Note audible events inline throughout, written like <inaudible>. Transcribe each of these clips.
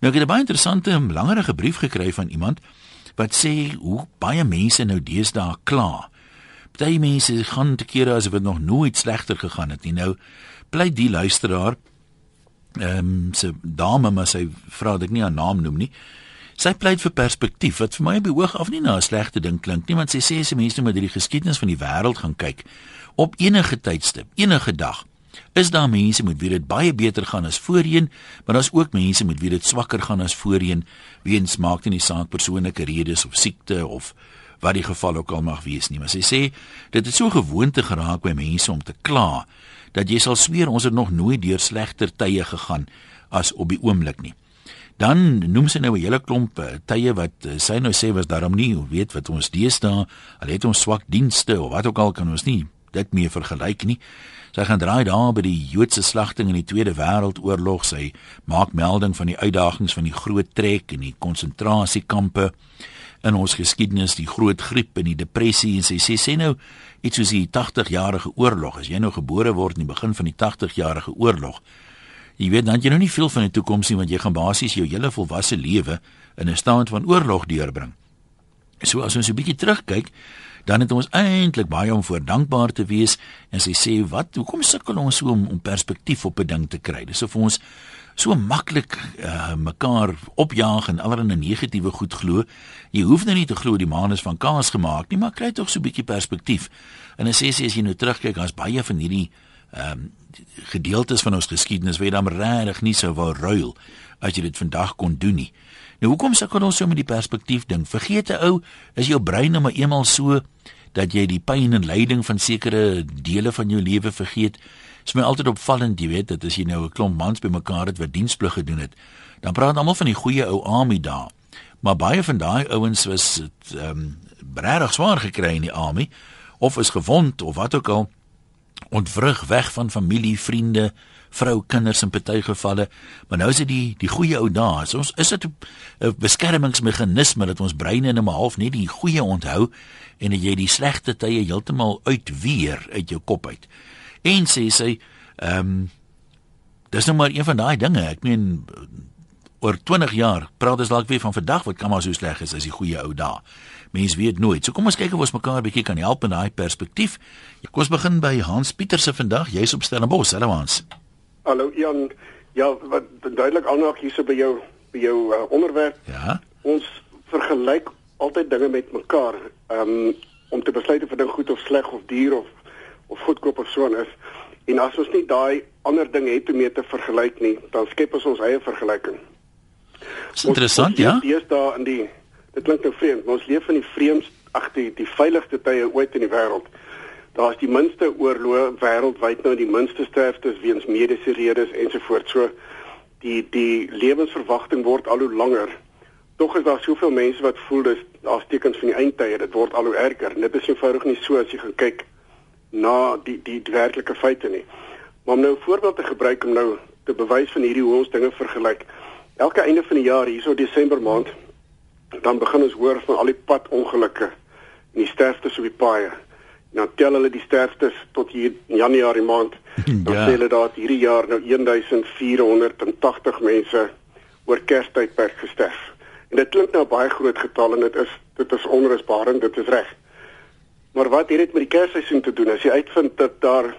Nou ek het 'n baie interessante en belangrike brief gekry van iemand wat sê hoe baie mense nou deesdae kla. Party mense gaan te kere asof dit nog nooit slegter gegaan het nie. Nou bly die luisteraar ehm um, se dame maar sy vra dit nie haar naam noem nie. Sy pleit vir perspektief wat vir my op die hoog af nie na 'n slegte ding klink nie, want sy sê as mense met hierdie geskiedenis van die wêreld gaan kyk op enige tydstip, enige dag, is daar mense met wie dit baie beter gaan as voorheen, maar daar's ook mense met wie dit swakker gaan as voorheen, weens maak dit nie saak persoonlike redes of siekte of wat die geval ook al mag wees nie. Maar sy sê dit het so gewoonte geraak by mense om te kla dat jy sal sweer ons het nog nooit deur slegter tye gegaan as op die oomblik nie. Dan noem sy nou 'n hele klomp uh, tye wat uh, sy nou sê was daarom nie, weet wat ons deesdae, al het ons swak dienste of wat ook al kan ons nie dit meer vergelyk nie. Sy gaan draai daar by die Joodse slagting in die Tweede Wêreldoorlog. Sy maak melding van die uitdagings van die groot trek en die konsentrasiekampe in ons geskiedenis, die groot griep en die depressie en sy sê sê nou iets soos die 80-jarige oorlog. As jy nou gebore word in die begin van die 80-jarige oorlog, Jy weet dan jy nou nie veel van die toekoms nie want jy gaan basies jou hele volwasse lewe in 'n staat van oorlog deurbring. So as ons 'n bietjie terugkyk, dan het ons eintlik baie om voor dankbaar te wees en sy sê wat hoekom sukkel ons so om, om perspektief op 'n ding te kry? Dis of ons so maklik uh, mekaar opjaag en allerlei negatiewe goed glo. Jy hoef nou nie te glo die maan is van kaas gemaak nie, maar kry tog so 'n bietjie perspektief. En dan sê sy as jy nou terugkyk, daar's baie van hierdie ehm um, gedeeltes van ons geskiedenis waar jy dan regtig nie sou wou ruil as jy dit vandag kon doen nie. Nou hoekom sukkel ons so met die perspektief ding? Vergeet 'n ou, is jou brein nou maar eenmal so dat jy die pyn en lyding van sekere dele van jou lewe vergeet. Dit is my altyd opvallend, jy weet, dat as jy nou 'n klomp mans bymekaar het wat diensplig gedoen het, dan praat almal van die goeie ou army dae. Maar baie van daai ouens was ehm um, regtig swaar gekry in die army of is gewond of wat ook al ontvrug weg van familie, vriende, vrou, kinders in party gevalle. Maar nou is dit die die goeie ou dae. Ons is dit 'n beskermingsmeganisme dat ons breine in 'n half net die goeie onthou en dat jy die slegte tye heeltemal uitweer uit jou kop uit. En sê sy, ehm um, dis nou maar een van daai dinge. Ek meen oor 20 jaar praat ons dalk weer van vandag wat kan maar so sleg is as die goeie ou dae. Mens weet nooit. So kom ons kyk of ons mekaar 'n bietjie kan help in daai perspektief. Kom ons begin by Hans Pieterse vandag. Jy's op Stellenbosch, hallo Hans. Hallo Jan. Ja, wat duidelik aanraak hierso by jou by jou uh, onderwerp. Ja. Ons vergelyk altyd dinge met mekaar. Ehm um, om te besluit of 'n ding goed of sleg of duur of of goedkoop of so is. En as ons nie daai ander ding het om mee te vergelyk nie, dan skep ons ons eie vergelyking. Dis interessant, ons, ons ja. Dis daar in die dit klink nou vreemd, maar ons leef in die vreemdste ag die die veiligste tye ooit in die wêreld. Daar's die minste oorloë wêreldwyd nou die minste sterftes weens mediese redes ensovoorts. So die die lewensverwagting word al hoe langer. Tog is daar soveel mense wat voel dis daar's tekens van die eindtye, dit word al hoe erger. Dit is eenvoudig nie so as jy gaan kyk na die, die werklike feite nie. Maar om nou 'n voorbeeld te gebruik om nou te bewys van hierdie hoe ons dinge vergelyk. Elke einde van die jaar hierso Desember maand dan begin ons hoor van al die padongelukke en die sterftes op die paaie. Nou tel hulle die sterftes tot hier in Januarie maand. <laughs> Dan ja. sê hulle dat hierdie jaar nou 1480 mense oor Kerstydperk gesterf. En dit klink nou baie groot getal en dit is dit is onrusbarend, dit is reg. Maar wat het dit met die Kersseisoen te doen? As jy uitvind dat daar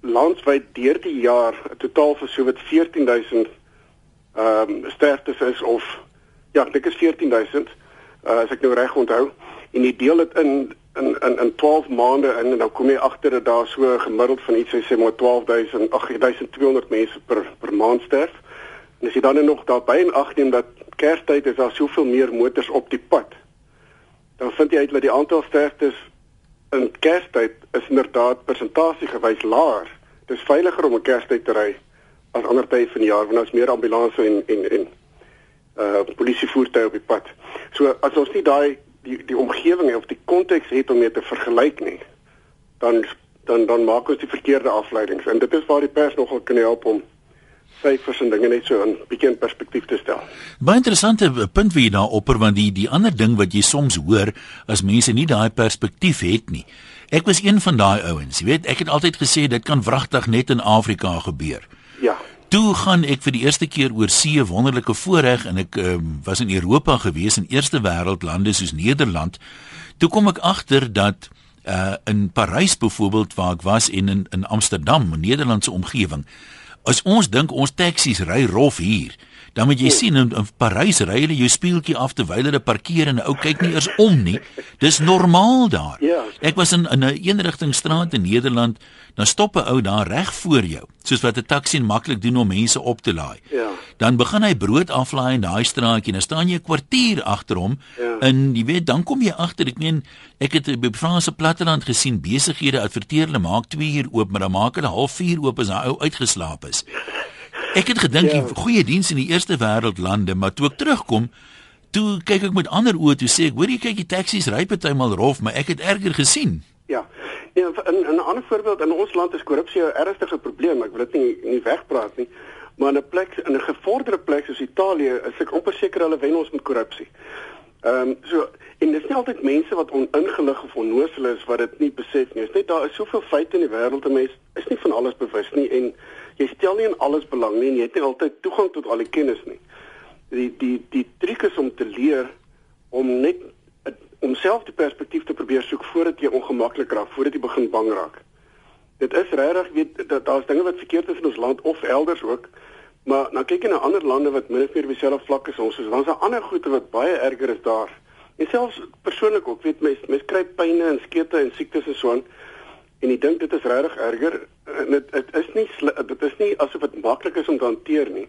landwyd deur die jaar 'n totaal van sowat 14000 ehm um, sterftes is of Ja, ek dink is 14000. Uh, as ek nou reg onthou. En jy deel dit in in in in 12 maande in en dan kom jy agter dat daar so gemiddeld van iets sê maar 12000 8200 mense per per maand sterf. En as jy dan nog daarbey in ag neem dat Kerstyd is daar soveel meer motors op die pad. Dan vind jy uit dat die aantal sterftes in Kerstyd is inderdaad persentasie gewys laer. Dit is veiliger om 'n Kerstyd te ry as ander tye van die jaar wanneer ons meer ambulanses en en en uh polisievoertuie op die pad. So as ons nie daai die die omgewing of die konteks het om mee te vergelyk nie, dan dan dan maak ons die verkeerde afleidings en dit is waar die pers nogal kan help om syfers en dinge net so 'n bietjie in perspektief te stel. Baie interessante punt wie daar opper want die die ander ding wat jy soms hoor as mense nie daai perspektief het nie. Ek was een van daai ouens, jy weet, ek het altyd gesê dit kan wragtig net in Afrika gebeur. Ja. Toe gaan ek vir die eerste keer oor see wonderlike voorreg en ek um, was in Europa gewees in eerste wêreld lande soos Nederland. Toe kom ek agter dat uh in Parys byvoorbeeld waar ek was en in in Amsterdam, 'n Nederlandse omgewing. As ons dink ons taksies ry rof hier, dan moet jy oh. sien in, in Parys ry hulle jou speeltjie af terwyl hulle parkeer en 'n ou kyk nie eers om nie. Dis normaal daar. Ja. Ek was in in 'n eenrigtingstraat in Nederland, dan stop 'n ou daar reg voor jou, soos wat 'n taxi maklik doen om mense op te laai. Ja. Dan begin hy brood aflaai in daai straatjie en dan staan jy 'n kwartier agter hom Ja. en jy weet dan kom jy agter ek meen ek het by Franse platteland gesien besighede adverteer hulle maak 2 uur oop maar dan maak hulle half 4 oop as daai ou uitgeslaap is. Ek het gedink Ja. die goeie diens in die eerste wêreld lande, maar toe ek terugkom, toe kyk ek met ander oë toe sê ek, hoor jy kyk die taksies ry partymal rof, maar ek het erger gesien. Ja. Ja, in 'n ander voorbeeld in ons land is korrupsie 'n ernstige probleem. Ek wil dit nie nie wegpraat nie. Maar in 'n plek in 'n gevorderde plek soos Italië is ek amper seker hulle wen ons met korrupsie. Ehm um, so en dis nie altyd mense wat oningelig of onnoosel is wat dit nie besef nie. Dit is net daar is soveel feite in die wêreld en mense is nie van alles bewus nie en jy stel nie in alles belang nie en jy het nie altyd toegang tot al die kennis nie. Die die die triek is om te leer om net om self die perspektief te probeer soek voordat jy ongemaklik raak, voordat jy begin bang raak. Dit is regtig weet dat daar's dinge wat verkeerd is in ons land of elders ook. Maar nou kyk jy na ander lande wat min of meer dieselfde vlak as ons is. Dan's daar ander goeie wat baie erger is daar. En selfs persoonlik ook, weet mense, mense kry pynne en skete en siektes en so aan. En ek dink dit is regtig erger. En dit dit is nie dit is nie asof dit maklik is om te hanteer nie.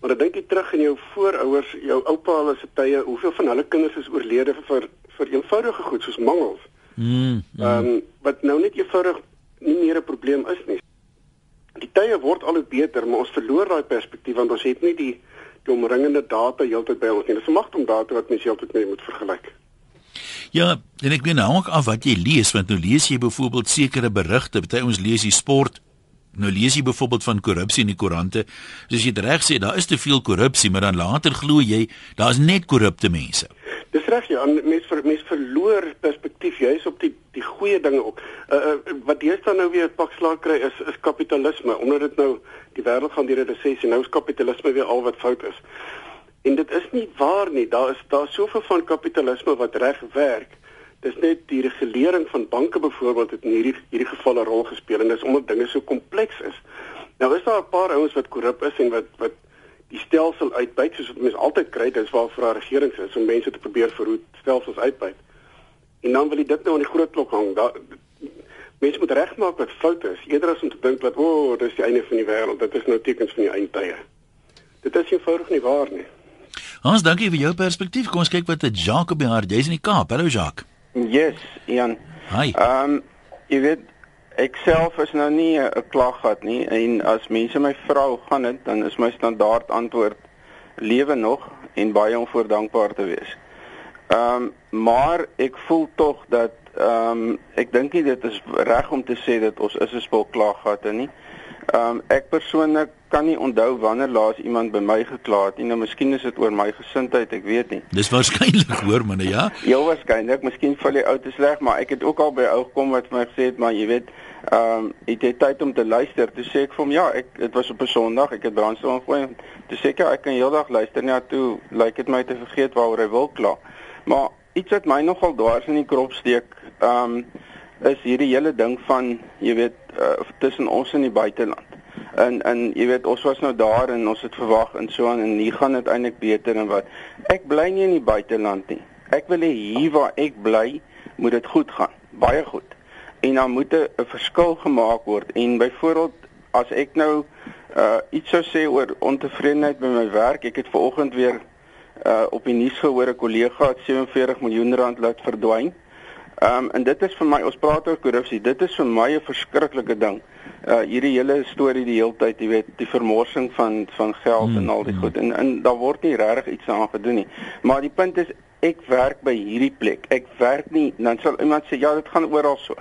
Maar dan dink jy terug in jou voorouers, jou oupa hulle se tye, hoeveel van hulle kinders is oorlede vir vir eenvoudige goed soos mangels. Mm. Ehm um, wat nou net eenvoudig nie meer 'n probleem is nie. Die tye word al hoe beter, maar ons verloor daai perspektief want ons het nie die die omringende data heeltyd by ons nie. Dis 'n magtom data wat mens heeltyd mee moet vergelyk. Ja, en ek weet nou ook af wat jy lees, want nou lees jy byvoorbeeld sekere berigte, party ons lees die sport Nou lees jy byvoorbeeld van korrupsie in die koerante. Soos jy reg sê, daar is te veel korrupsie, maar dan later glo jy daar's net korrupte mense. Dis reg ja, mense ver, mens verloor perspektief juis op die die goeie dinge ook. Uh, uh wat deesdae nou weer pak slaag kry is is kapitalisme omdat dit nou die wêreld gaan deur 'n resessie. Nou is kapitalisme weer al wat fout is. En dit is nie waar nie. Daar is daar soveel van kapitalisme wat reg werk. Dis net die regulering van banke byvoorbeeld het in hierdie hierdie geval 'n rol gespeel en dis omdat dinge so kompleks is. Nou is daar 'n paar ouens wat korrup is en wat wat die stelsel uitbuit soos wat mense altyd kry, dis waar vir 'n regering is om mense te probeer verhoed stelsels uitbuit. En dan wil jy dit nou aan die groot klok hang. Daar mense moet regmaak wat fout is eerder as om te dink dat o, oh, dis die einde van die wêreld, dit is nou tekens van die eindtye. Dit is eenvoudig nie waar nie. Hans, dankie vir jou perspektief. Kom ons kyk wat het Jacques op die hart. Jy's in die Kaap. Hallo Jacques. Yes, Ian. Hi. Ehm um, jy weet ek self is nou nie 'n klaggat nie en as mense my vrou gaan dit dan is my standaard antwoord lewe nog en baie om voor dankbaar te wees. Ehm um, maar ek voel tog dat ehm um, ek dink nie dit is reg om te sê dat ons is 'n spul klaaggatte nie. Ehm um, ek persoonlik kan nie onthou wanneer laas iemand by my gekla het nie. Nou miskien is dit oor my gesindheid, ek weet nie. Dis waarskynlik hoor manne, ja. Heel waarskynlik, miskien val die ou te sleg, maar ek het ook al by ou gekom wat vir my gesê het, maar jy weet, ehm um, het jy tyd om te luister? Toe sê ek vir hom, ja, ek dit was op 'n Sondag, ek het brandstof aangooi. Toe sê ek, ja, ek kan heeldag luister, ja, toe lyk like dit my te vergeet waaroor hy wil kla. Maar iets wat my nogal dwars in die krop steek, ehm um, is hierdie hele ding van, jy weet, uh, tussen ons en die buiteland. En en jy weet ons was nou daar en ons het verwag en so aan en hier gaan dit eintlik beter en wat. Ek bly nie in die buiteland nie. Ek wil hê hier waar ek bly, moet dit goed gaan. Baie goed. En dan moet 'n verskil gemaak word. En byvoorbeeld as ek nou uh iets sou sê oor ontevredenheid by my werk, ek het ver oggend weer uh op die nuus gehoor 'n kollega het 47 miljoen rand laat verdwyn. Ehm um, en dit is vir my ons praat oor korrupsie. Dit is vir my 'n verskriklike ding. Uh hierdie hele storie die hele tyd, jy weet, die vermorsing van van geld mm, en al die mm. goed. En en daar word nie regtig iets aan gedoen nie. Maar die punt is ek werk by hierdie plek. Ek werk nie dan sal iemand sê ja, dit gaan oral so.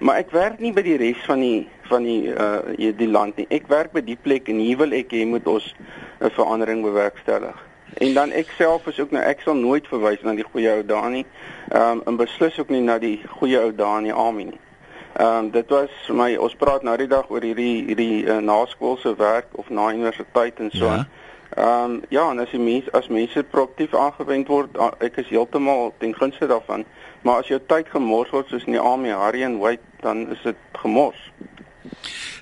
Maar ek werk nie by die res van die van die uh die land nie. Ek werk by die plek en hier wil ek hê moet ons 'n verandering bewerkstellig. En dan ek self is ook nou ek sal nooit verwys na die goeie ou dae nie. Ehm um, en beslis ook nie na die goeie ou dae nie, Amen. Ehm um, dit was vir my ons praat nou die dag oor hierdie hierdie uh, naskoolse werk of na universiteit en so. Ja. Ehm um, ja, en as die mens as mense proaktief aangewend word, ek is heeltemal ten gunste daarvan. Maar as jou tyd gemors word soos in die Army Harry and White, dan is dit gemors.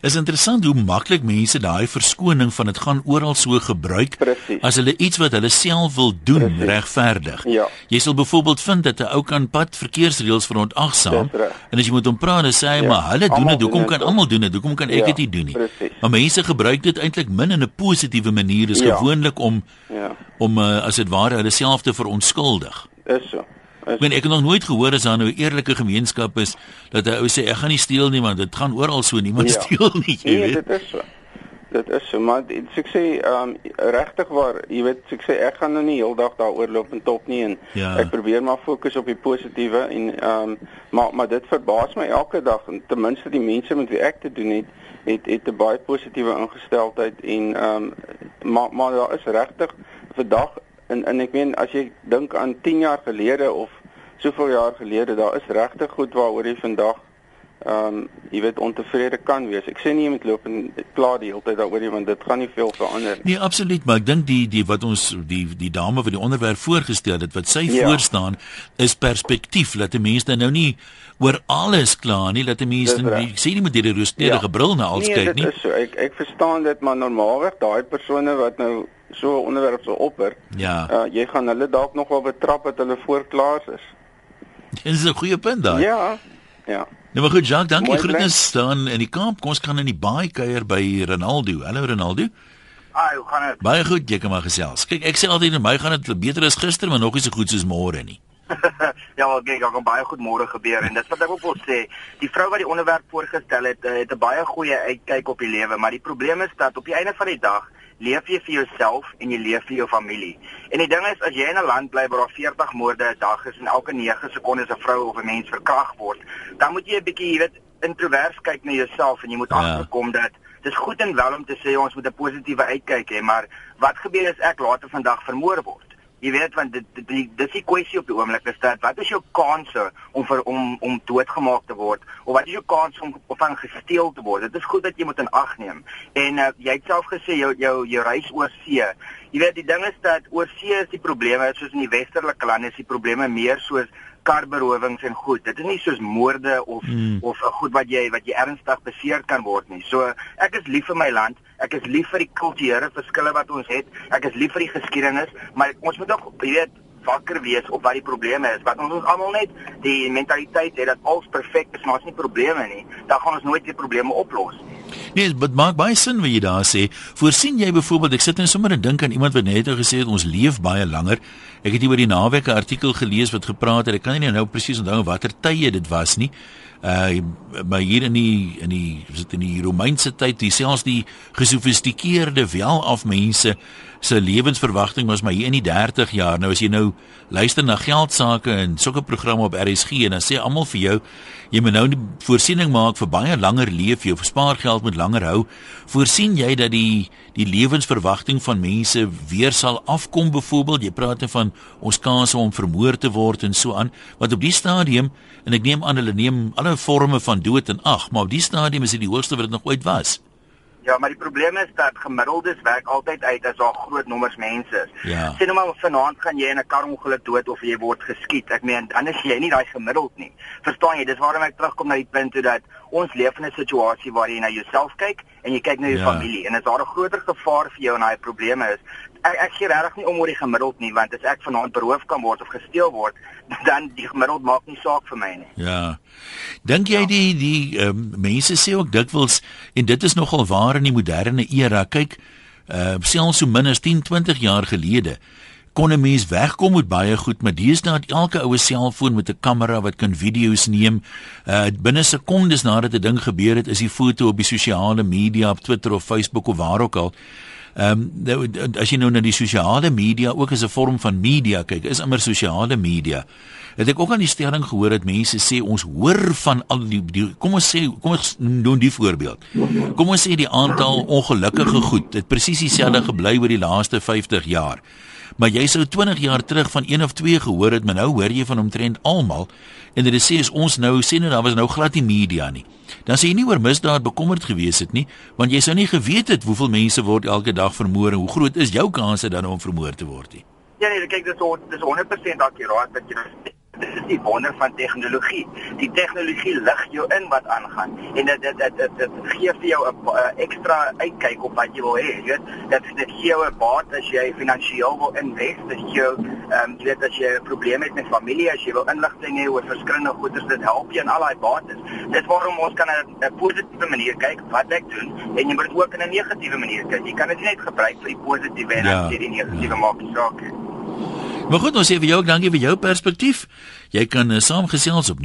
Is interessant hoe maklik mense daai verskoning van dit gaan oral so gebruik Precies. as hulle iets wat hulle self wil doen Precies. regverdig. Ja. Jy sal byvoorbeeld vind dat 'n ou kan pad verkeersreëls verontagsaam en as jy moet hom praat en sê hy ja. maar hulle doen dit, hoekom kan almal doen dit? Hoekom kan ek ja. dit nie doen nie? Precies. Maar mense gebruik dit eintlik min in 'n positiewe manier, is ja. gewoonlik om ja. om uh, as dit ware hulle self te verontskuldig. Is so. Ek weet ek het nog nooit gehoor as daar nou 'n eerlike gemeenskap is dat 'n ou sê ek gaan nie steel nie want dit gaan oral so niemand ja. steel nie, jy nee, weet. Dit is so. Dit is so maar ek sê ehm um, regtig waar, jy weet ek sê ek gaan nou nie heeldag daaroor loop en top nie en ja. ek probeer maar fokus op die positiewe en ehm um, maar maar dit verbaas my elke dag en ten minste die mense met wie ek te doen het het het 'n baie positiewe ingesteldheid en ehm um, maar maar daar is regtig vandag en en ek meen as jy dink aan 10 jaar gelede of soveel jaar gelede, daar is regtig goed waaroor jy vandag ehm um, jy weet ontevrede kan wees. Ek sê nie jy moet loop en kla die hele tyd daaroor nie want dit gaan nie veel verander nie. Nee, absoluut, maar ek dink die die wat ons die die dame wat die onderwerp voorgestel het wat sy ja. voorstaan is perspektief dat 'n mens nou nie oor alles kla nie, dat 'n mens dan sê nie met hierdie rooskleurig ja. bril na alles nee, kyk nie. Nee, dit is so. Ek ek verstaan dit, maar normaalweg daai persone wat nou so 'n onderwerp so opper, ja. uh, jy gaan hulle dalk nog wel betrap dat hulle voorklaar is. <laughs> Dit is 'n goeie punt daai. Ja. Ja. Nou maar goed, Jacques, dankie. Groetnis staan in die kamp. Kom ons gaan in die baie kuier by Ronaldo. Hallo Ronaldo. Ai, hoe gaan dit? Baie goed, jy kan maar gesels. Kyk, ek sê altyd vir my gaan dit beter as gister, maar nog nie so goed soos môre nie. <laughs> ja, wel, kyk, ek gaan baie goed môre gebeur en dis wat ek ook wil sê. Die vrou wat die onderwerp voorgestel het, eh, het 'n baie goeie uitkyk op die lewe, maar die probleem is dat op die einde van die dag leef jy vir jouself en jy leef vir jou familie. En die ding is as jy in 'n land bly waar daar 40 moorde 'n dag is en elke 9 sekondes 'n vrou of 'n mens verkragt word, dan moet jy 'n bietjie, jy weet, introvers kyk na jouself en jy moet ja. agterkom dat dis goed en wel om te sê ons moet 'n positiewe uitkyk hê, maar wat gebeur as ek later vandag vermoor word? Jy weet want dit dit dis die kwessie op die oomblik is dat wat is jou kanse om vir om om doodgemaak te word of wat is jou kans om van gesteel te word? Dit is goed dat jy moet in ag neem. En uh, jy het self gesê jou jou jou reis oor see. Jy weet die ding is dat oor see is die probleme soos in die westerlike lande is die probleme meer soos karberowings en goed. Dit is nie soos moorde of hmm. of 'n uh, goed wat jy wat jy ernstig beseer kan word nie. So ek is lief vir my land. Ek is lief vir die kulturele verskille wat ons het. Ek is lief vir die geskiedenis, maar ons moet ook, weet, wakker wees op wat die probleme is. Wat ons ons almal net die mentaliteit het dat alles perfek is, maar as nie probleme nie, dan gaan ons nooit die probleme oplos nie. Nee, dit maak baie sin wat jy daar sê. Voorsien jy byvoorbeeld, ek sit net sommer en dink aan iemand wat net gesê het ons leef baie langer. Ek het hier oor die naweek 'n artikel gelees wat gepraat het. Ek kan nie nou presies onthou watter tye dit was nie. Uh maar hier in die in die sit in die Romeinse tyd die selfs die gesofistikeerde wel af mense se lewensverwagting was maar hier in die 30 jaar. Nou as jy nou luister na geld sake en sulke programme op RSG en dan sê almal vir jou jy moet nou 'n voorsiening maak vir baie langer leef jy of spaar geld met langer hou. Voorsien jy dat die die lewensverwagting van mense weer sal afkom byvoorbeeld jy praat van ons kanse om vermoor te word en so aan wat op die stadium en ek neem aan hulle neem alle forme van dood in ag maar op die stadium is dit die hoogste wat dit nog ooit was Ja, maar die probleem is dat gemiddeldes werk altyd uit as daar groot nommers mense is. Ja. Sien nou maar vanaand gaan jy in 'n karongeluk dood of jy word geskiet. Ek meen, dan is jy nie daai gemiddeld nie. Verstaan jy? Dis waarom ek terugkom na die punt toe dat ons leef in 'n situasie waar jy na jouself kyk en jy kyk na jou ja. familie en as daar 'n groter gevaar vir jou en daai probleme is, ek ek gee regtig nie om oor die gemiddeld nie want as ek vanaand beroof kan word of gesteel word, <laughs> dan die gemiddeld maak nie saak vir my nie. Ja. Dink jy ja. die die um, mense sê ook dikwels en dit is nogal waar in die moderne era. Kyk, uh selfs so min as 10, 20 jaar gelede kon 'n mens wegkom met baie goed, maar deesdae het elke oue selfoon met 'n kamera wat kan video's neem. Uh binne sekondes nadat 'n ding gebeur het, is die foto op die sosiale media, op Twitter of Facebook of waar ook al. Ehm um, as jy nou na die sosiale media ook as 'n vorm van media kyk, is immer sosiale media. Het ek ook aan die stelling gehoor dat mense sê ons hoor van al die, die kom ons sê kom ons doen die voorbeeld. Kom ons sê die aantal ongelukkige goed, dit presies dieselfde gebly oor die laaste 50 jaar. Maar jy sou 20 jaar terug van een of twee gehoor het, maar nou hoor jy van omtrent almal en dit sê is ons nou sê nou daar was nou glad nie media nie. Dan sê jy nie oor misdaad bekommerd gewees het nie, want jy sou nie geweet het hoeveel mense word elke dag vermoor en hoe groot is jou kanse dan om vermoor te word nie. Ja nee, kyk dis dis 100% akkuraat dat jy nou Dit is die wonder van tegnologie. Die tegnologie lig jou in wat aangaan en dit dit dit dit, dit gee vir jou 'n ekstra uitkyk op wat jy wil hê. Jy weet, dit dit gee jou 'n baat as jy finansiëel wil invest. Dit gee jou ehm um, jy weet as jy 'n probleem het met familie, as jy wil inligting hê oor verskillende goederes, dit help jou in al daai bates. Dit waarom ons kan 'n positiewe manier kyk wat ek doen en jy moet ook in 'n negatiewe manier kyk. Jy kan dit net gebruik vir die positiewe en ja, die negatiewe ja. maak nie. So, okay. Maar goed, ons sê vir jou dankie vir jou perspektief. Jy kan uh, saamgesels op 0891104553.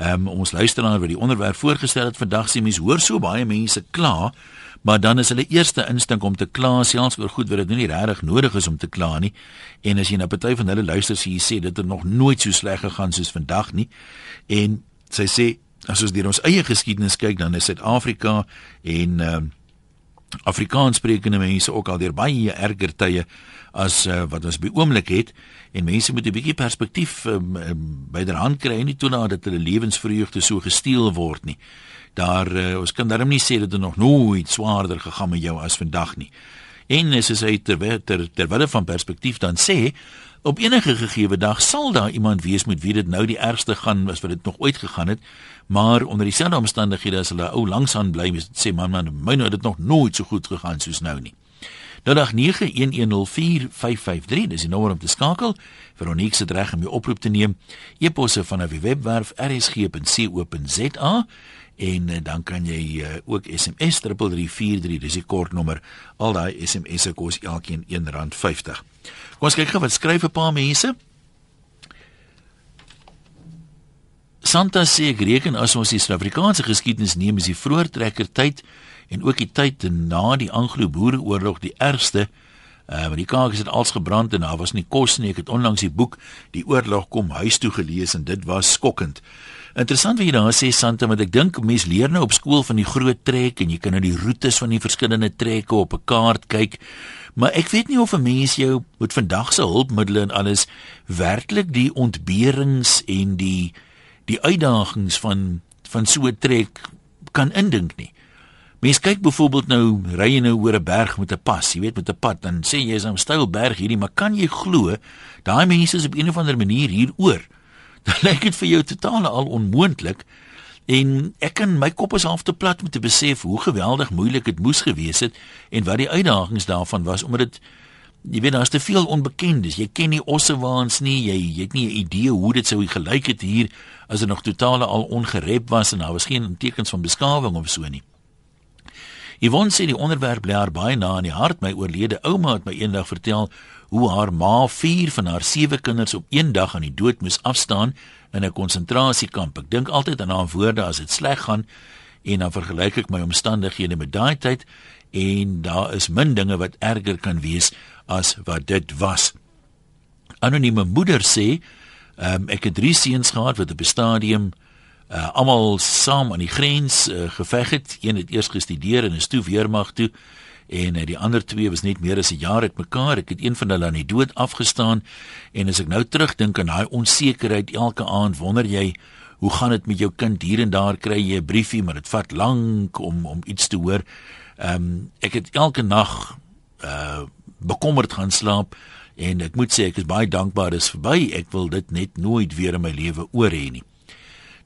Ehm um, ons luisteraar wat die onderwerp voorgestel het vandag sê mense hoor so baie mense kla, maar dan is hulle eerste instink om te kla selfs oor goed wat dit nie regtig nodig is om te kla nie. En as jy na party van hulle luister, sê jy sê dit het nog nooit so sleg gegaan soos vandag nie. En sy sê as ons deur ons eie geskiedenis kyk, dan is Suid-Afrika en ehm um, Afrikaanssprekende mense ook al deur baie erger tye as uh, wat ons by oomblik het en mense moet 'n bietjie perspektief um, um, byderhand kry nie toelaat dat hulle lewensvreugde so gesteel word nie. Daar uh, ons kan darm nie sê dat dit nog nooit swaarder gegaan met jou as vandag nie. En as hy terwyl ter, terwyl van perspektief dan sê op enige gegeewe dag sal daar iemand wees met wie dit nou die ergste gaan as wat dit nog ooit gegaan het maar onder dieselfde omstandighede as hulle ou langs aan bly sê man man my nou het dit nog nooit so goed gegaan soos nou nie. Nou dag 91104553 dis die nommer om te skakel. Veronique se reg om jou oproep te neem. E-posse van 'n webwerf rsg.co.za en uh, dan kan jy uh, ook SMS 3343 dis die kortnommer. Al daai SMS'e kos elkeen R1.50. Kom ons kyk gou wat skryf 'n paar mense. Santa sê ek reken as ons die Suid-Afrikaanse geskiedenis neem is die vroeë trekker tyd en ook die tyd na die Anglo-Boereoorlog die ergste. Uh want die kaak het als gebrand en daar was nie kos nie. Ek het onlangs die boek Die Oorlog kom huis toe gelees en dit was skokkend. Interessant jy daar sê Santa, want ek dink mense leer nou op skool van die groot trek en jy kan nou die roetes van die verskillende trekke op 'n kaart kyk. Maar ek weet nie of 'n mens jou met vandag se hulpmiddels en alles werklik die ontberings en die die uitdagings van van so 'n trek kan indink nie. Mens kyk byvoorbeeld nou ry jy nou oor 'n berg met 'n pas, jy weet met 'n pad, dan sê jy is 'n styl berg hierdie, maar kan jy glo daai mense is op 'n of ander manier hier oor? <laughs> Dan lyk dit vir jou totaal al onmoontlik. En ek kan my kop is half te plat om te besef hoe geweldig moeilik dit moes gewees het en wat die uitdagings daarvan was omdat dit jy weet daar's te veel onbekendes. Jy ken nie ossewaans nie. Jy jy het nie 'n idee hoe dit sou gelyk het hier as dit nog totaal al ongerep was en daar was geen tekens van beskawing of so nie. Yvonne sê die onderwerp bly haar baie na in die hart. My oorlede ouma het my eendag vertel hoe haar ma vier van haar sewe kinders op een dag aan die dood moes afstaan in 'n konsentrasiekamp. Ek dink altyd aan haar woorde as dit sleg gaan en dan vergelyk ek my omstandighede met daai tyd en daar is min dinge wat erger kan wees as wat dit was. Anonieme moeder sê, um, ek het drie seuns gehad wat op 'n stadium uh, almal saam aan die grens uh, geveg het. Een het eers gestudeer en is toe weermag toe en uh, die ander twee was net meer as 'n jaar uit mekaar. Ek het een van hulle aan die dood afgestaan en as ek nou terugdink aan daai onsekerheid elke aand, wonder jy Hoe gaan dit met jou kind hier en daar kry jy 'n briefie maar dit vat lank om om iets te hoor. Ehm um, ek het elke nag uh bekommerd gaan slaap en ek moet sê ek is baie dankbaar dis verby. Ek wil dit net nooit weer in my lewe oor hê nie.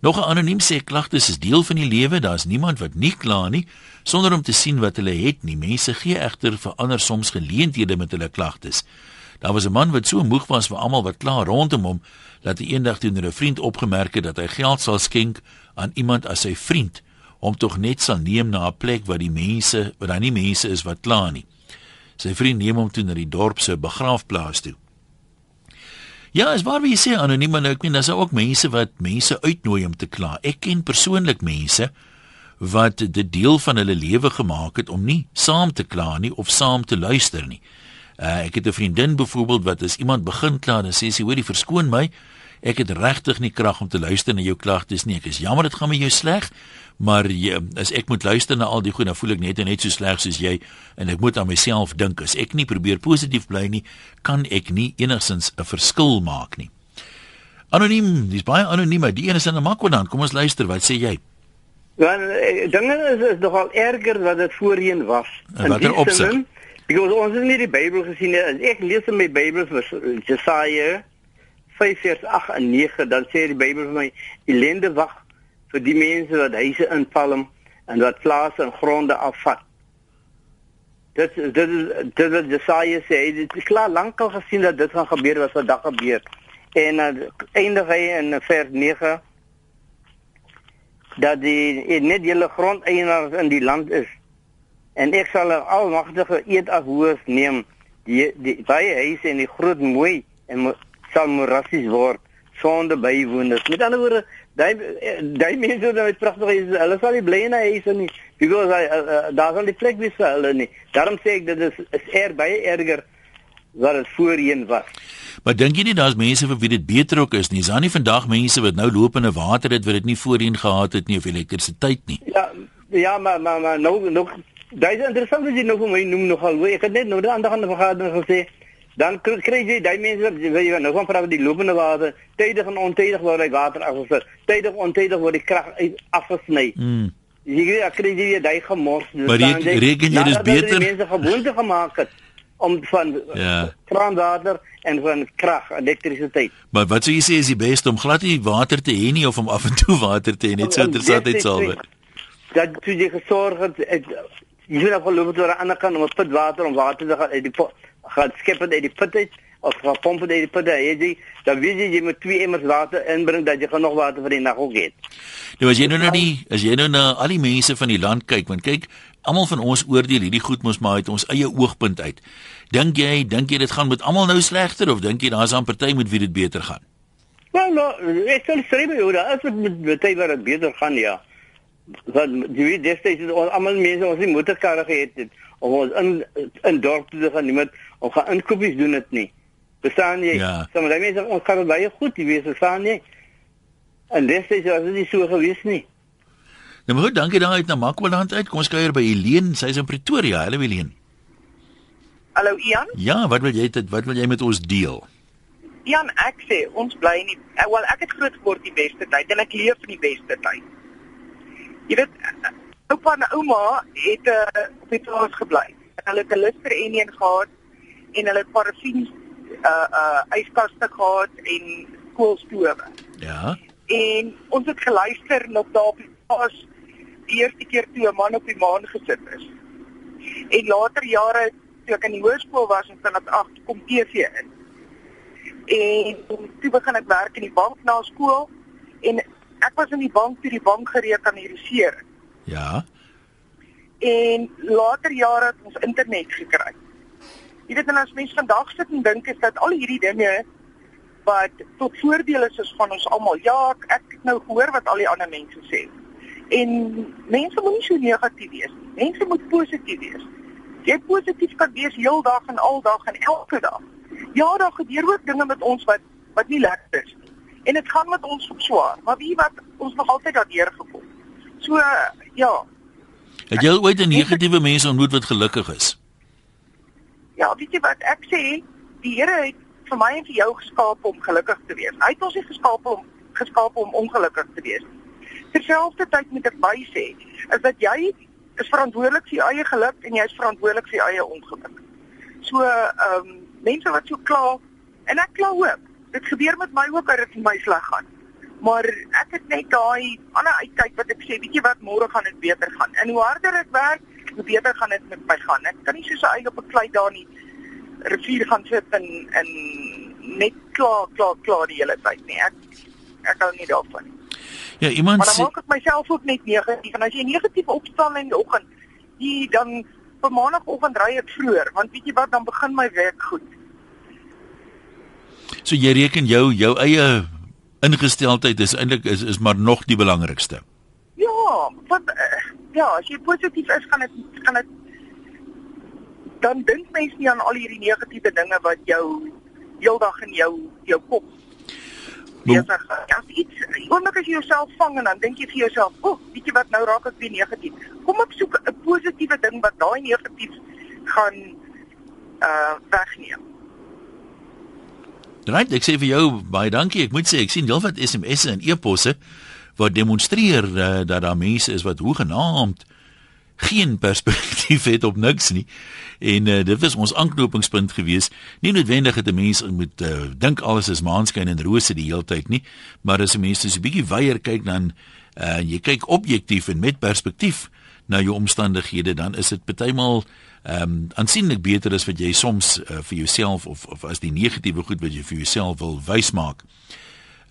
Nog 'n anoniem sê klagtes is deel van die lewe. Daar's niemand wat nie kla nie sonder om te sien wat hulle het nie. Mense gee egter vir ander soms geleenthede met hulle klagtes. Daar was 'n man wat so moeg was vir almal wat kla rondom hom dat hy eendag teenoor 'n vriend opgemerk het dat hy geld sal skenk aan iemand as sy vriend om tog net sal neem na 'n plek waar die mense, waar daar nie mense is wat kla nie. Sy vriend neem hom toe na die dorp se begraafplaas toe. Ja, as waar wie sê anoniem nou ek meen daar's ook mense wat mense uitnooi om te kla. Ek ken persoonlik mense wat dit deel van hulle lewe gemaak het om nie saam te kla nie of saam te luister nie. Uh, ek het 'n vriendin byvoorbeeld wat as iemand begin kla, dan sê sy: "Hoorie, verskoon my. Ek het regtig nie krag om te luister na jou klagtes nie. Ek is jammer dit gaan met jou sleg, maar jy, as ek moet luister na al die goed, dan voel ek net net so sleg soos jy en ek moet aan myself dink as ek nie probeer positief bly nie, kan ek nie enigsins 'n verskil maak nie. Anoniem, dis baie anoniem, die een is in 'n makwadan. Kom ons luister, wat sê jy? Ja, dinge is is nogal erger wat dit voorheen was. In watter opsig? Because ons het nie die Bybel gesien nie. Ek lees in my Bybel vir Jesaja 5 vers 8 en 9, dan sê die Bybel vir my ellende wag vir die mense wat huise inpalm en wat plase en gronde afvat. Dit dit dit wat Jesaja sê, dit is klaar lankal gesien dat dit gaan gebeur wat vandag gebeur. En uh, eindig hy in vers 9 dat die net julle grondeienaars in die land is. En ek sal 'n almagtige eed afhoors neem die die baie huise en die groot mooi en sal morassies word sonder bywoners. Met ander woorde, daai daai mense wat met pragtige huise, hulle sal nie bly in hulle huise nie because uh, uh, daar sal die plek wees vir hulle nie. Daarom sê ek dit is is er baie erger wat dit voorheen was. Maar dink jy nie daar's mense vir wie dit beter ook is nie? Is daar nie vandag mense wat nou lopende water het wat dit nie voorheen gehad het nie of elektrisiteit nie? Ja, ja, maar maar maar nou nog daai is interessant as jy nou vir my noem nogal. Ek het net nou die ander gaan vergadering gesê dan kry jy daai mense wat jy nou gaan praat die lopende water tydig en ontydig word die water afgesit tydig ontydig word die krag afgesny mm. jy kry jy daai gemors maar jy reken jy dis beter mense gewoonte gemaak het om van ja. kraanwater en van krag, elektrisiteit. Maar wat sou jy sê is die beste om glad nie water te hê nie of om af en toe water te hê net so interessant dit sal wees. Dat jy gesorg het jy moet afgeloop het oor 'n ander kant om 'n put water om water te gaan uit die pot gaan skep uit die put uit of gaan pomp uit die put uit jy dan weet jy jy moet twee emmers water inbring dat jy genoeg water vir die nag ook het. Nou as jy nou na die as jy nou na al die mense van die land kyk want kyk almal van ons oordeel hierdie goed mos maar uit ons eie oogpunt uit. Dink jy, dink jy dit gaan met almal nou slegter of dink jy daar's 'n party met wie dit beter gaan? Wel, nou, ek sal sê jy hoor, as dit met party waar dit beter gaan ja. Want jy weet destyds het ons almal mense ons nie motorkarre gehad het of ons in in dorp toe gaan niemand of gaan inkopies doen dit nie. Verstaan jy? Ja. Sommige mense ons kan baie goed, jy weet, verstaan jy? En destyds was dit nie so gewees nie. Nou goed, dankie daar uit na Makwaland uit. Kom ons kuier by Helene, sy's in Pretoria. Hallo Helene. Hallo Ian. Ja, wat wil jy dit wat wil jy met ons deel? Ian, ek sê ons bly in die eh, wel ek het groot geword die beste tyd en ek leef in die beste tyd. Jy weet oupa en ouma het uh, op die plaas gebly. Hulle het 'n Lister Enien gehad en hulle het parafin uh uh yskaste gehad en koolstowe. Ja. En ons het geluister na daar op die plaas die eerste keer toe 'n man op die maan gesit is. En later jare toe ek in die hoërskool was en vanaf 8 kom TV in. En toe begin ek werk in die bank na skool en ek was in die bank toe die bank gerekaniseer. Ja. En later jare het ons internet gekry. Jy weet en as mense vandag sit en dink is dat al hierdie dinge wat tot voordeel is is van ons almal. Ja, ek, ek het nou gehoor wat al die ander mense sê. En mense moenie so negatief wees nie. Mense moet positief wees. Jy positief kan wees heeldag en aldag en elke dag. Ja, daar gebeur ook dinge met ons wat wat nie lekker is nie. En dit gaan met ons swaar, maar wie wat ons nog altyd daardeur gekom. So ja. Het jy ooit 'n negatiewe mens ontmoet wat gelukkig is? Ja, weet jy wat ek sê, die Here het vir my en vir jou geskaap om gelukkig te wees. Hy het ons nie geskaap om geskaap om ongelukkig te wees nie terselfdertyd moet ek by sê is dat jy is verantwoordelik vir jou eie geluk en jy is verantwoordelik vir jou eie ongeluk. So ehm um, mense wat so kla en ek kla ook. Dit gebeur met my ook dat dit my sleg gaan. Maar ek het net daai ander uitkyk wat ek sê, weet jy wat, môre gaan dit beter gaan. En hoe harder ek werk, hoe beter gaan dit met my gaan. Ek kan nie soos 'n eie op 'n klei daar nie rivier gaan sit en en net klaar klaar klaar die hele tyd nie. Ek ek hou nie daarvan nie. Ja, iemand maar dan maak ek myself ook net negatief en as jy negatief opstaan in die oggend, jy dan vir maandagooggend ry ek vroeër, want weet jy wat, dan begin my werk goed. So jy reken jou jou eie ingesteldheid is eintlik is is maar nog die belangrikste. Ja, want uh, ja, as jy positief is, kan dit kan dit dan dink mens nie aan al hierdie negatiewe dinge wat jou heeldag in jou jou kop besig. As iets oomblik as jy jouself vang en dan dink jy vir jouself, "O, oh, weet jy wat, nou raak ek weer negatief." Kom ek soek 'n positiewe ding wat daai negatief gaan uh wegneem. Right, ek sê vir jou baie dankie. Ek moet sê ek sien heelwat SMS'e en e-posse wat demonstreer uh, dat daar mense is wat hoegenaamd geen perspektief het op niks nie. En uh, dit was ons aanknopingspunt gewees. Nie noodwendig dat 'n mens moet uh, dink alles is maanskyn en rose die hele tyd nie, maar as 'n mens so 'n bietjie weier kyk dan uh, jy kyk objektief en met perspektief na jou omstandighede, dan is dit partymal ehm um, aansienlik beter as wat jy soms uh, vir jouself of of as die negatiewe goed wat jy vir jouself wil wys maak.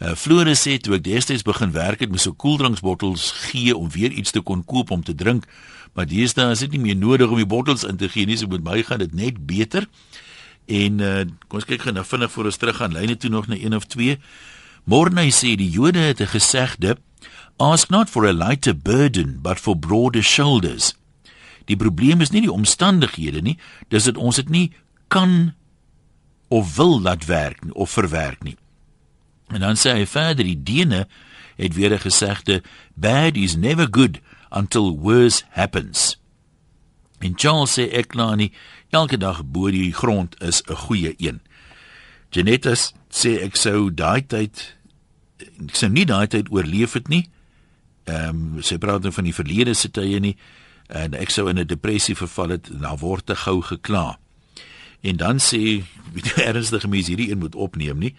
Uh, Flore sê toe ek destyds begin werk het, moes ek koeldranksbottels gee om weer iets te kon koop om te drink maar deesdae is dit nie meer nodig om die bottels in te gee nie, so met my gaan dit net beter. En uh, kom ons kyk gou nou vinnig voor ons terug gaan lyne toe nog na een of twee. Morney sê die Jode het 'n gesegde: Ask not for a lighter burden, but for broader shoulders. Die probleem is nie die omstandighede nie, dis dat ons dit nie kan of wil laat werk of verwerk nie. En dan sê hy verder die Dene het weer 'n gesegde: Bad is never good until worse happens. En Charles sê ek nou nie elke dag bo die grond is 'n goeie een. Janetta sê ek sou daai tyd ek sou nie daai tyd oorleef het nie. Ehm um, sy praat nou van die verlede se tye nie en ek sou in 'n depressie verval het en daar word te gou gekla. En dan sê <laughs> wie ernstige mense hierdie een moet opneem nie.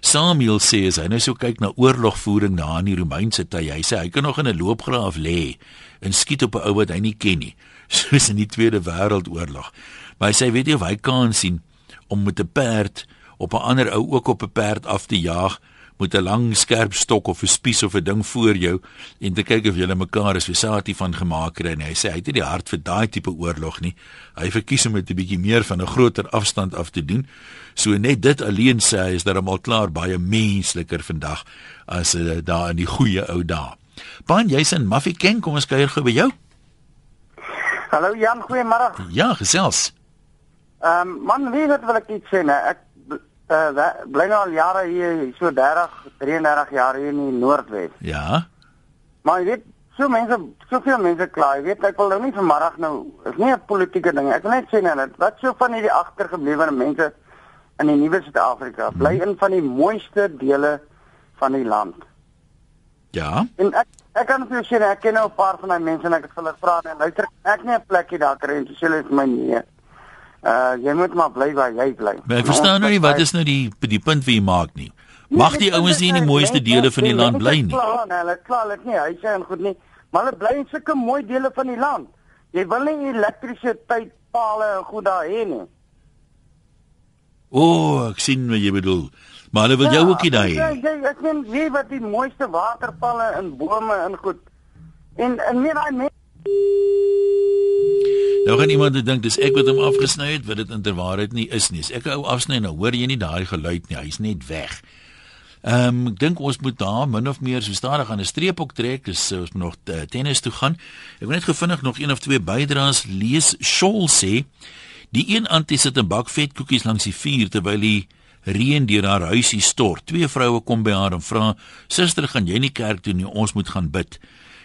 Samuel sê as hy nou so kyk na oorlogvoering na in die Romeinse tye, hy sê hy kan nog in 'n loopgraaf lê en skiet op 'n ou wat hy nie ken nie, <laughs> soos in die Tweede Wêreldoorlog. Maar hy sê weet jy of hy kan sien om met 'n perd op 'n ander ou ook op 'n perd af te jaag met 'n lang skerp stok of 'n spies of 'n ding voor jou en te kyk of julle mekaar is versaatie van gemaak kry en hy sê hy het nie die hart vir daai tipe oorlog nie. Hy verkies om dit 'n bietjie meer van 'n groter afstand af te doen. So net dit alleen sê hy is dat hom al klaar baie mensliker vandag as uh, daar in die goeie ou dae. Ban jy's in Mafeking, kom ons kuier gou by jou. Hallo Jan, goeiemôre. Ja, gesels. Ehm um, man, wie weet wat ek iets sê, nee. ek uh, bly nou al jare hier, so 30, 33 jaar hier in die Noordwes. Ja. Maar jy weet, so mense, soveel mense kla, jy weet, ek wil nou nie vanmiddag nou, is nie 'n politieke ding. Ek wil net sê net wat so van hierdie agtergeblewe mense in die nuwe Suid-Afrika bly hmm. in van die mooiste dele van die land. Ja. En ek ek kan vir jou sê ek ken nou 'n paar van daai mense en ek het hulle gevra en luister, ek nie 'n plekkie daar kry en sê hulle vir my nee. Uh jy moet maar bly waar jy bly. Maar ek verstaan nou nie wat is nou die die punt wie jy maak nie. Nee, Mag die ouens nie in die mooiste dele van die land bly nie. Hulle klaar dit nie. Sê en goed nie. Maar hulle bly in sulke mooi dele van die land. Jy wil nie elektrisiteit pale en goed daar hê nie. O, oh, ek sien wat jy bedoel. Maar hulle wil ja, jou ook nie daai hê. Ja, ek sien wie wat die mooiste waterpalle en bome en goed. En en nie daai mense Nou gaan iemand dink dis ek wat hom afgesny het, wat dit inderwaarheid nie is nie. As ek hou afsny nou, hoor jy nie daai geluid nie. Hy's net weg. Ehm um, ek dink ons moet daar min of meer so stadig aan 'n streep op trek, dis ons moet nog uh, tennis toe gaan. Ek wil net gevindig nog een of twee bydraes lees. Shawl sê die een antie sit 'n bak vet koekies langs die vuur terwyl die reën deur haar huisie stort. Twee vroue kom by haar en vra: "Suster, gaan jy nie kerk toe nie? Ons moet gaan bid."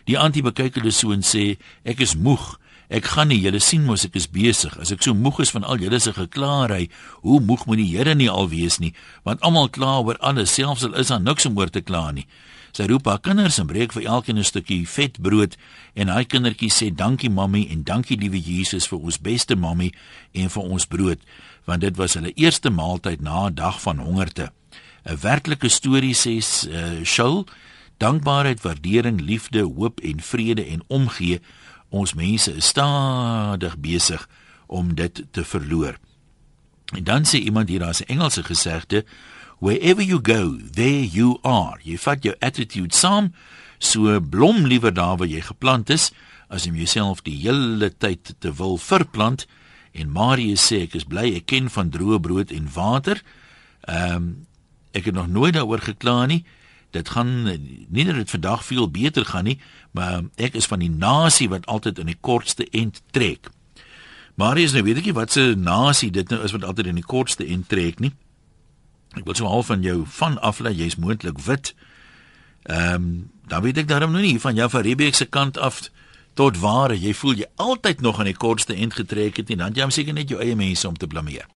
Die antie bekyk hulle so en sê: "Ek is moeg." Ek gaan nie, julle sien mos ek is besig. As ek so moeg is van al julle se geklaarry, hoe moeg moet die Here nie al wees nie, want almal kla oor alles, selfs al is daar niks om oor te kla nie. Sy roep haar kinders en breek vir elkeen 'n stukkie vetbrood en hy kindertjie sê dankie mammie en dankie liewe Jesus vir ons beste mammie en vir ons brood, want dit was hulle eerste maaltyd na 'n dag van hongerte. 'n Werklike storie sê uh, Shaul, dankbaarheid, waardering, liefde, hoop en vrede en omgee ons mense is stadig besig om dit te verloor. En dan sê iemand hier daar's 'n Engelse gesegde, wherever you go, there you are. Jy vat jou attitude saam, so blom liewer daar waar jy geplant is as om jouself die hele tyd te wil verplant. En Marius sê ek is bly ek ken van droë brood en water. Ehm um, ek het nog nooit daaroor gekla nie dit gaan nie net dit vandag veel beter gaan nie, maar ek is van die nasie wat altyd in die kortste end trek. Maar is nou weet ek nie wat se nasie dit nou is wat altyd in die kortste end trek nie. Ek wil so half van jou van aflei, jy's moontlik wit. Ehm um, dan weet ek daarom nou nie van jou van Rebek se kant af tot ware jy voel jy altyd nog aan die kortste end getrek het en dan jy hom seker net jou eie mense om te blameer.